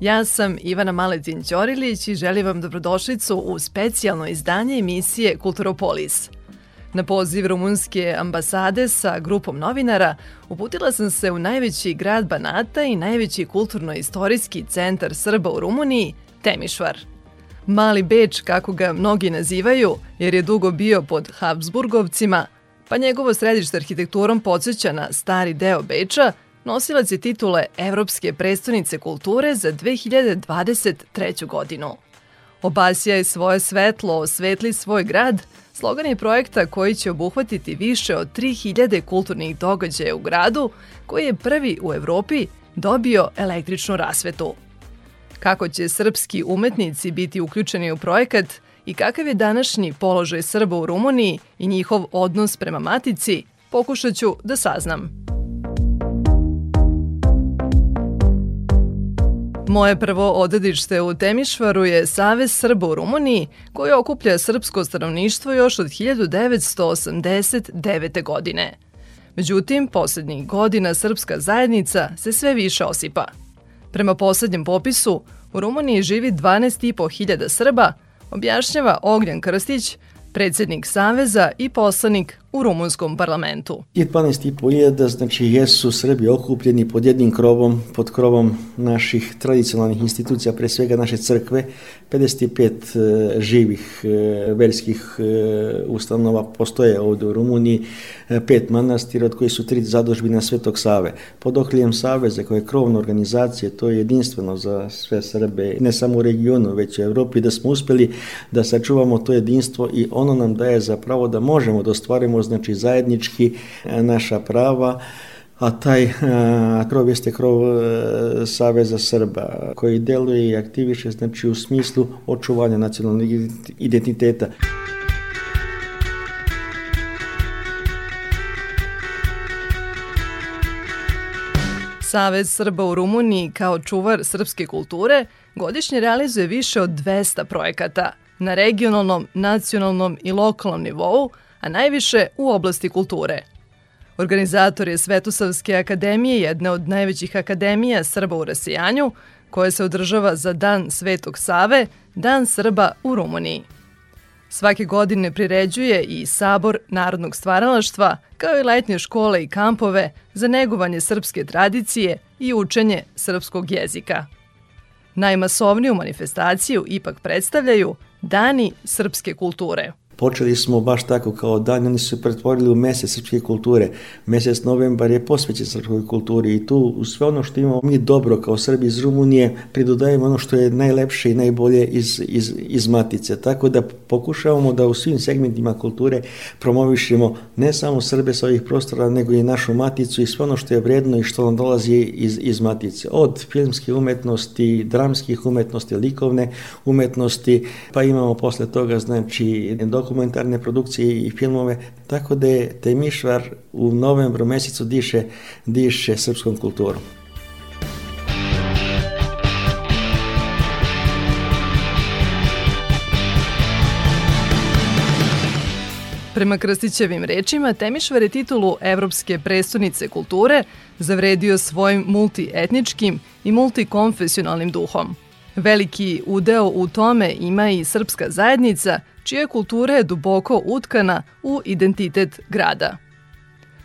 Ja sam Ivana Maletin Ćorilić i želim vam dobrodošlicu u specijalno izdanje emisije Kulturopolis. Na poziv rumunske ambasade sa grupom novinara uputila sam se u najveći grad Banata i najveći kulturno-istorijski centar Srba u Rumuniji, Temišvar. Mali Beč, kako ga mnogi nazivaju, jer je dugo bio pod Habsburgovcima, pa njegovo središte arhitekturom podsjeća na stari deo Beča – nosilac je titule Evropske predstavnice kulture za 2023. godinu. Obasija je svoje svetlo, osvetli svoj grad, slogan je projekta koji će obuhvatiti više od 3000 kulturnih događaja u gradu, koji je prvi u Evropi dobio električnu rasvetu. Kako će srpski umetnici biti uključeni u projekat i kakav je današnji položaj Srba u Rumuniji i njihov odnos prema matici, pokušat ću da saznam. Moje prvo odedište u Temišvaru je Savez Srba u Rumuniji, koji okuplja srpsko stanovništvo još od 1989. godine. Međutim, poslednjih godina srpska zajednica se sve više osipa. Prema poslednjem popisu, u Rumuniji živi 12.500 Srba, objašnjava Ognjan Krstić, predsednik Saveza i poslanik u rumunskom parlamentu. Je 12.500, znači jesu Srbi okupljeni pod jednim krovom, pod krovom naših tradicionalnih institucija, pre svega naše crkve, 55 e, živih e, verskih e, ustanova postoje ovde u Rumuniji, pet manastira, od koji su tri zadužbina Svetog Save. Pod okriljem Saveza, koja je krovna organizacija, to je jedinstveno za sve Srbe, ne samo u regionu, već u Evropi, da smo uspeli da sačuvamo to jedinstvo i ono nam daje za pravo da možemo da ostvarimo znači zajednički e, naša prava, a taj a, e, krov jeste krov e, Saveza Srba koji deluje i aktiviše znači u smislu očuvanja nacionalnog identiteta. Savez Srba u Rumuniji kao čuvar srpske kulture godišnje realizuje više od 200 projekata na regionalnom, nacionalnom i lokalnom nivou – a najviše u oblasti kulture. Organizator je Svetosavske akademije, jedna od najvećih akademija Srba u Rasijanju, koja se održava za Dan Svetog Save, Dan Srba u Rumuniji. Svake godine priređuje i Sabor narodnog stvaralaštva, kao i letnje škole i kampove za negovanje srpske tradicije i učenje srpskog jezika. Najmasovniju manifestaciju ipak predstavljaju Dani srpske kulture – Počeli smo baš tako kao dan, oni su se pretvorili u mesec srpske kulture. Mesec novembar je posvećen srpskoj kulturi i tu sve ono što imamo mi dobro kao Srbi iz Rumunije pridodajemo ono što je najlepše i najbolje iz, iz, iz matice. Tako da pokušavamo da u svim segmentima kulture promovišemo ne samo Srbe sa ovih prostora, nego i našu maticu i sve ono što je vredno i što nam dolazi iz, iz matice. Od filmske umetnosti, dramskih umetnosti, likovne umetnosti, pa imamo posle toga znači dok dokumentarne produkcije i filmove, tako da je Temišvar u novembru mesecu diše, diše srpskom kulturom. Prema Krstićevim rečima, Temišvar je titulu Evropske prestonice kulture zavredio svojim multietničkim i multikonfesionalnim duhom. Veliki udeo u tome ima i srpska zajednica, čija kultura je duboko utkana u identitet grada.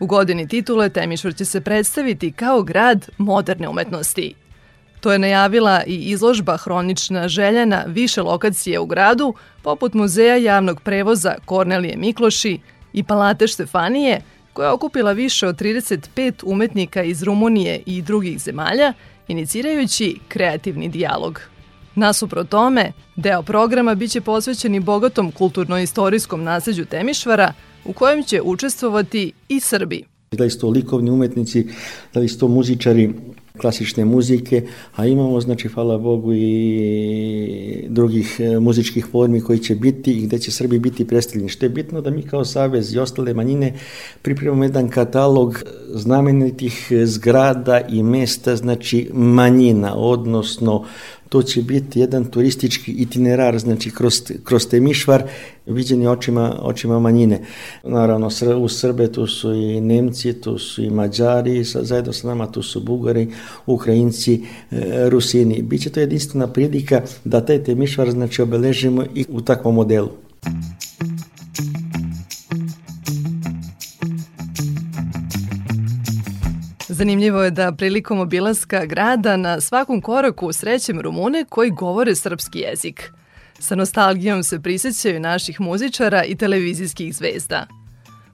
U godini titule Temišvar će se predstaviti kao grad moderne umetnosti. To je najavila i izložba Hronična želja na više lokacije u gradu, poput Muzeja javnog prevoza Kornelije Mikloši i Palate Štefanije, koja je okupila više od 35 umetnika iz Rumunije i drugih zemalja, inicirajući kreativni dijalog. Nasuprot tome, deo programa biće posvećen i bogatom kulturno-istorijskom nasljeđu Temišvara, u kojem će učestvovati i Srbi. Da li su to likovni umetnici, da li su to muzičari, klasične muzike, a imamo, znači, hvala Bogu i drugih e, muzičkih formi koji će biti i gde će Srbi biti predstavljeni. Što je bitno da mi kao Savez i ostale manjine pripremamo jedan katalog znamenitih zgrada i mesta, znači manjina, odnosno to će biti jedan turistički itinerar, znači kroz, kroz Temišvar, viđeni očima, očima manjine. Naravno, u Srbe tu su i Nemci, tu su i Mađari, sa, zajedno sa nama tu su Bugari, Ukrajinci, e, Rusini. Biće to jedinstvena prilika da taj Temišvar znači, obeležimo i u takvom modelu. Zanimljivo je da prilikom obilaska grada na svakom koraku srećem Rumune koji govore srpski jezik. Sa nostalgijom se prisjećaju naših muzičara i televizijskih zvezda.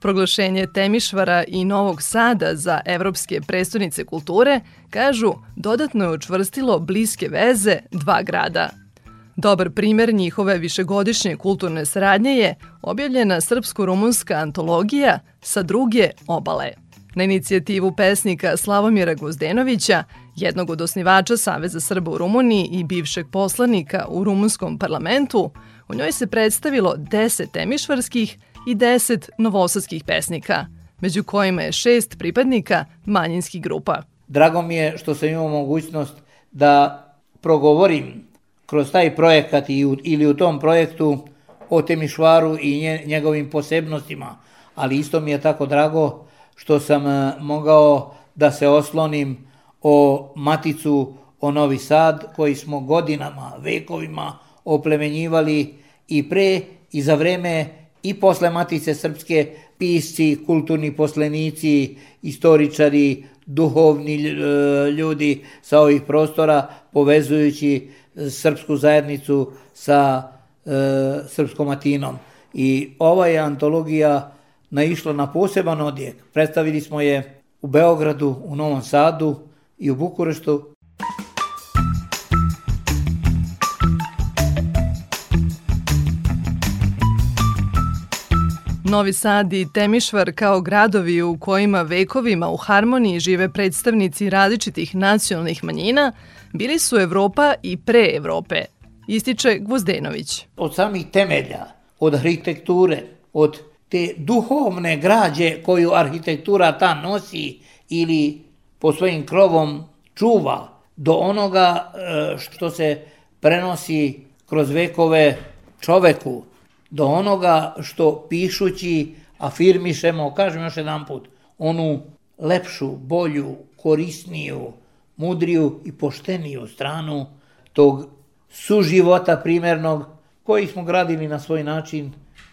Proglašenje Temišvara i Novog Sada za evropske prestonice kulture, kažu, dodatno je učvrstilo bliske veze dva grada. Dobar primer njihove višegodišnje kulturne saradnje je objavljena srpsko-rumunska antologija sa druge obale – Na inicijativu pesnika Slavomira Gozdenovića, jednog od osnivača Saveza Srba u Rumuniji i bivšeg poslanika u rumunskom parlamentu, u njoj se predstavilo 10 temišvarskih i 10 novosadskih pesnika, među kojima je šest pripadnika manjinskih grupa. Drago mi je što sam imao mogućnost da progovorim kroz taj projekat ili u tom projektu o Temišvaru i njegovim posebnostima, ali isto mi je tako drago što sam e, mogao da se oslonim o Maticu, o Novi Sad, koji smo godinama, vekovima oplemenjivali i pre i za vreme i posle Matice Srpske pisci, kulturni poslenici, istoričari, duhovni e, ljudi sa ovih prostora, povezujući srpsku zajednicu sa e, srpskom Atinom. I ova je antologija naišla na poseban odjek. Predstavili smo je u Beogradu, u Novom Sadu i u Bukureštu. Novi Sad i Temišvar kao gradovi u kojima vekovima u harmoniji žive predstavnici različitih nacionalnih manjina bili su Evropa i pre Evrope, ističe Gvozdenović. Od samih temelja, od arhitekture, od te duhovne građe koju arhitektura ta nosi ili po svojim krovom čuva do onoga e, što se prenosi kroz vekove čoveku, do onoga što pišući afirmišemo, kažem još jedan put, onu lepšu, bolju, korisniju, mudriju i pošteniju stranu tog suživota primernog koji smo gradili na svoj način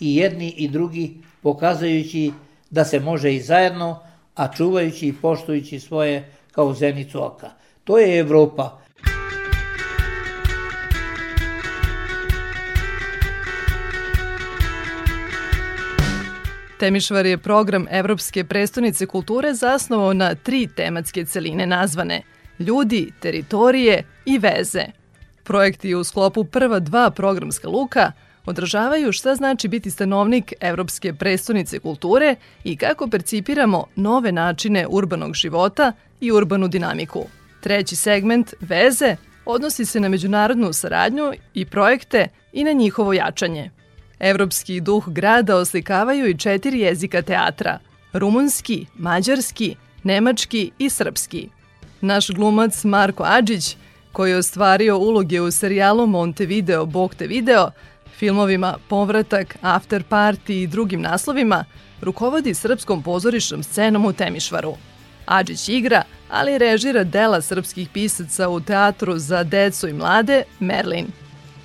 i jedni i drugi pokazujući da se može i zajedno, a čuvajući i poštujući svoje kao zenicu oka. To je Evropa. Temišvar je program Evropske prestonice kulture zasnovao na tri tematske celine nazvane ljudi, teritorije i veze. Projekt je u sklopu prva dva programska luka – odražavaju šta znači biti stanovnik Evropske prestonice kulture i kako percipiramo nove načine urbanog života i urbanu dinamiku. Treći segment, veze, odnosi se na međunarodnu saradnju i projekte i na njihovo jačanje. Evropski duh grada oslikavaju i četiri jezika teatra – rumunski, mađarski, nemački i srpski. Naš glumac Marko Adžić, koji je ostvario uloge u serijalu Montevideo Bog te video, Filmovima Povratak, After Party i drugim naslovima rukovodi srpskom pozorišnom scenom u Temišvaru. Adžić igra, ali režira dela srpskih pisaca u teatru za decu i mlade Merlin.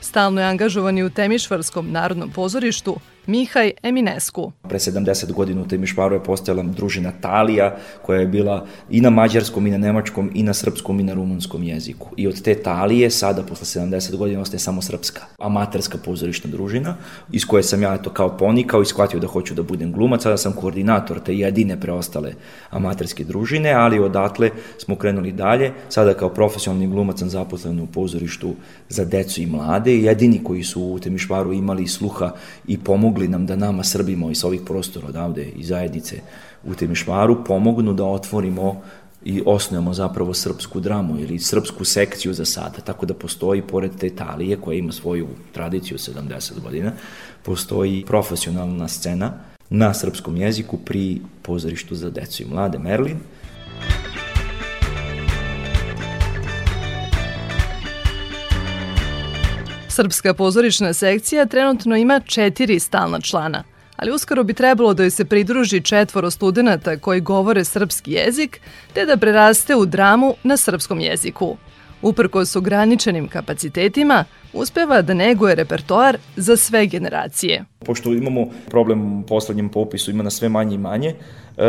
Stalno je angažovan u Temišvarskom narodnom pozorištu, Mihaj Eminesku. Pre 70 godina u Temišvaru je postojala družina Talija koja je bila i na mađarskom i na nemačkom i na srpskom i na rumunskom jeziku. I od te Talije sada posle 70 godina ostaje samo srpska amaterska pozorišna družina iz koje sam ja to kao ponikao i shvatio da hoću da budem glumac. Sada sam koordinator te jedine preostale amaterske družine, ali odatle smo krenuli dalje. Sada kao profesionalni glumac sam zaposlen u pozorištu za decu i mlade. Jedini koji su u Temišvaru imali sluha i pomogli pomogli nam da nama Srbimo iz ovih prostora odavde i zajednice u Temišvaru pomognu da otvorimo i osnujemo zapravo srpsku dramu ili srpsku sekciju za sada, tako da postoji pored te Italije koja ima svoju tradiciju 70 godina, postoji profesionalna scena na srpskom jeziku pri pozorištu za decu i mlade Merlin, Srpska pozorišna sekcija trenutno ima četiri stalna člana, ali uskoro bi trebalo da joj se pridruži četvoro studenta koji govore srpski jezik, te da preraste u dramu na srpskom jeziku. Uprkos ograničenim kapacitetima, uspeva da neguje repertoar za sve generacije. Pošto imamo problem u poslednjem popisu, ima na sve manje i manje, e,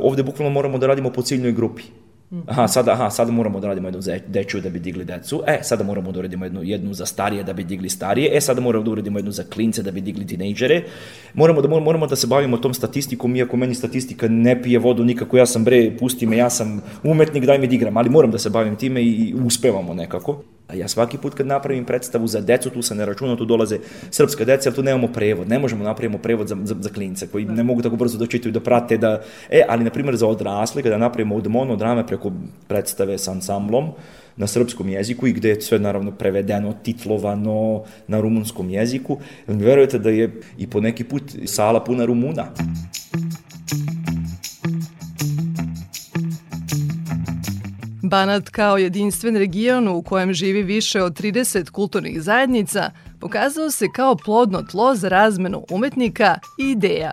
ovde bukvalno moramo da radimo po ciljnoj grupi. Aha, sada, aha, sada moramo da radimo jednu dečju da bi digli decu, e, sada moramo da uradimo jednu, jednu za starije da bi digli starije, e, sada moramo da uradimo jednu za klince da bi digli tinejdžere. Moramo da, moramo da se bavimo tom statistikom, iako meni statistika ne pije vodu nikako, ja sam bre, pusti me, ja sam umetnik, daj mi da igram, ali moram da se bavim time i uspevamo nekako. A ja svaki put kad napravim predstavu za decu, tu se ne računa, tu dolaze srpska deca, ali tu nemamo prevod. Ne možemo da napravimo prevod za, za, za klince koji ne mogu tako brzo da čitaju, da prate, da... E, ali na primjer za odrasle, kada napravimo od monodrame preko predstave sa ansamblom, na srpskom jeziku i gde je sve naravno prevedeno, titlovano na rumunskom jeziku. Verujete da je i po neki put sala puna Rumuna. Banat kao jedinstven region u kojem živi više od 30 kulturnih zajednica pokazao se kao plodno tlo za razmenu umetnika i ideja.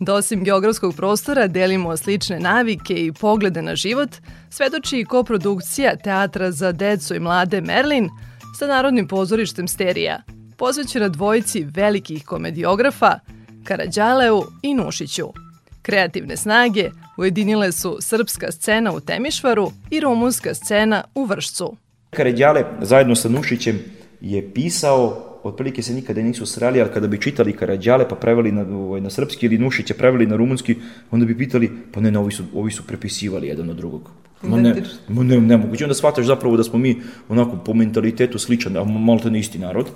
Da osim geografskog prostora delimo slične navike i poglede na život, svedoči i koprodukcija teatra za decu i mlade Merlin sa Narodnim pozorištem Sterija, posvećena dvojici velikih komediografa Karadžaleu i Nušiću. Kreativne snage ujedinile su srpska scena u Temišvaru i rumunska scena u Vršcu. Karadjale zajedno sa Nušićem je pisao otprilike se nikada nisu srali, ali kada bi čitali Karadjale pa preveli na, ovaj, na srpski ili Nušiće preveli na rumunski, onda bi pitali, pa ne, ne, ovi su, ovi su prepisivali jedan od drugog. Ma ne, ma ne, nemoguće. Onda shvataš zapravo da smo mi onako po mentalitetu sličan, a malo to ne isti narod.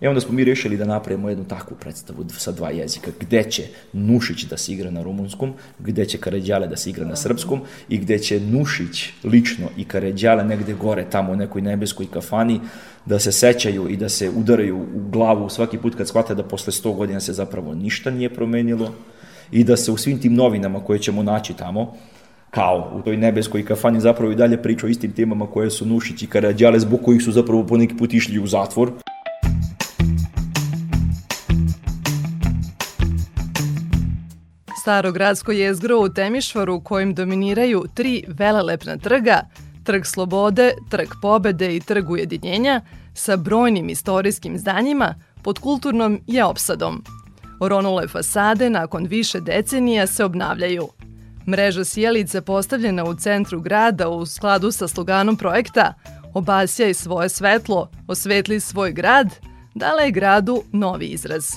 I onda smo mi rešili da napravimo jednu takvu predstavu sa dva jezika, gde će Nušić da se igra na rumunskom, gde će Karadjale da se igra na srpskom i gde će Nušić lično i Karadjale negde gore, tamo u nekoj nebeskoj kafani, da se sećaju i da se udaraju u glavu svaki put kad shvate da posle 100 godina se zapravo ništa nije promenilo i da se u svim tim novinama koje ćemo naći tamo, kao u toj nebeskoj kafani zapravo i dalje priča o istim temama koje su Nušić i Karadjale zbog kojih su zapravo po neki put išli u zatvor. Staro gradsko jezgro u Temišvaru kojim dominiraju tri velelepna trga, Trg Slobode, Trg Pobede i Trg Ujedinjenja, sa brojnim istorijskim zdanjima, pod kulturnom je opsadom. Oronule fasade nakon više decenija se obnavljaju. Mreža sjelica postavljena u centru grada u skladu sa sloganom projekta Obasjaj svoje svetlo, osvetli svoj grad, dala je gradu novi izraz.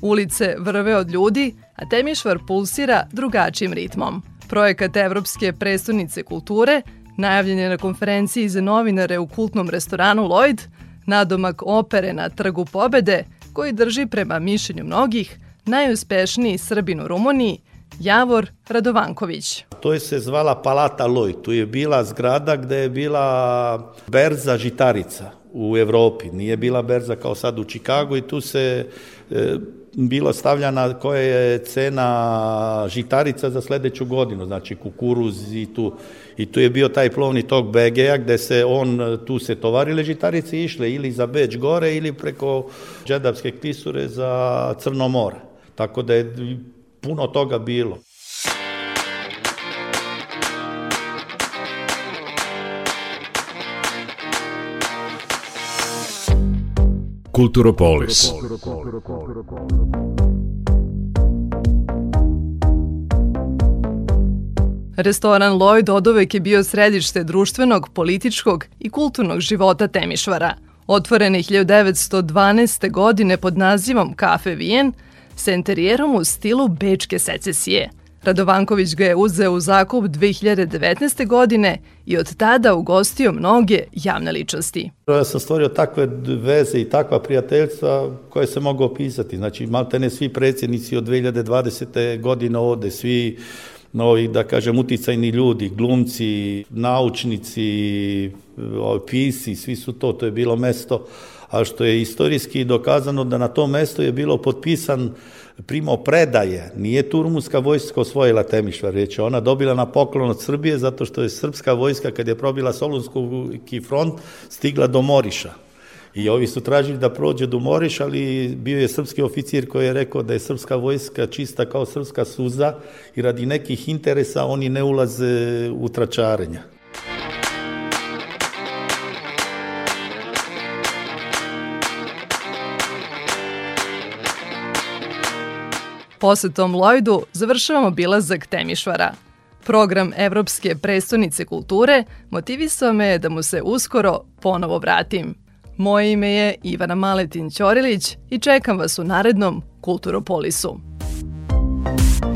Ulice vrve od ljudi, a Temišvar pulsira drugačijim ritmom. Projekat Evropske prestonice kulture najavljen je na konferenciji za novinare u kultnom restoranu Lloyd, nadomak opere na Trgu pobede, koji drži prema mišljenju mnogih najuspešniji Srbin u Rumuniji, Javor Radovanković. To je se zvala Palata Lloyd. Tu je bila zgrada gde je bila berza žitarica u Evropi. Nije bila berza kao sad u Čikagu i tu se e, bilo stavljana koja je cena žitarica za sledeću godinu, znači kukuruz i tu, i tu je bio taj plovni tok BG-a gde se on, tu se tovarile žitarice išle ili za Beč gore ili preko Džedavske klisure za Crno more. Tako da je puno toga bilo. Kulturopolis. Restoran Lloyd odovek je bio središte društvenog, političkog i kulturnog života Temišvara. Otvoren je 1912. godine pod nazivom Kafe Vijen, sa interijerom u stilu bečke secesije – Radovanković ga je uzeo u zakup 2019. godine i od tada ugostio mnoge javne ličnosti. Ja sam stvorio takve veze i takva prijateljstva koje se mogu opisati. Znači, malte ne svi predsjednici od 2020. godine ovde, svi novi, da kažem, uticajni ljudi, glumci, naučnici, pisi, svi su to, to je bilo mesto, a što je istorijski dokazano da na tom mestu je bilo potpisan primo predaje, nije tu rumunska vojska osvojila Temišvar, već je ona dobila na poklon od Srbije zato što je srpska vojska kad je probila Solunski front stigla do Moriša. I ovi su tražili da prođe do Moriš, ali bio je srpski oficir koji je rekao da je srpska vojska čista kao srpska suza i radi nekih interesa oni ne ulaze u tračarenja. Posetom Lloydu završavamo bilazak Temišvara. Program Evropske prestonice kulture motivisao me da mu se uskoro ponovo vratim. Moje ime je Ivana Maletin Ćorilić i čekam vas u narednom Kulturopolisu. Thank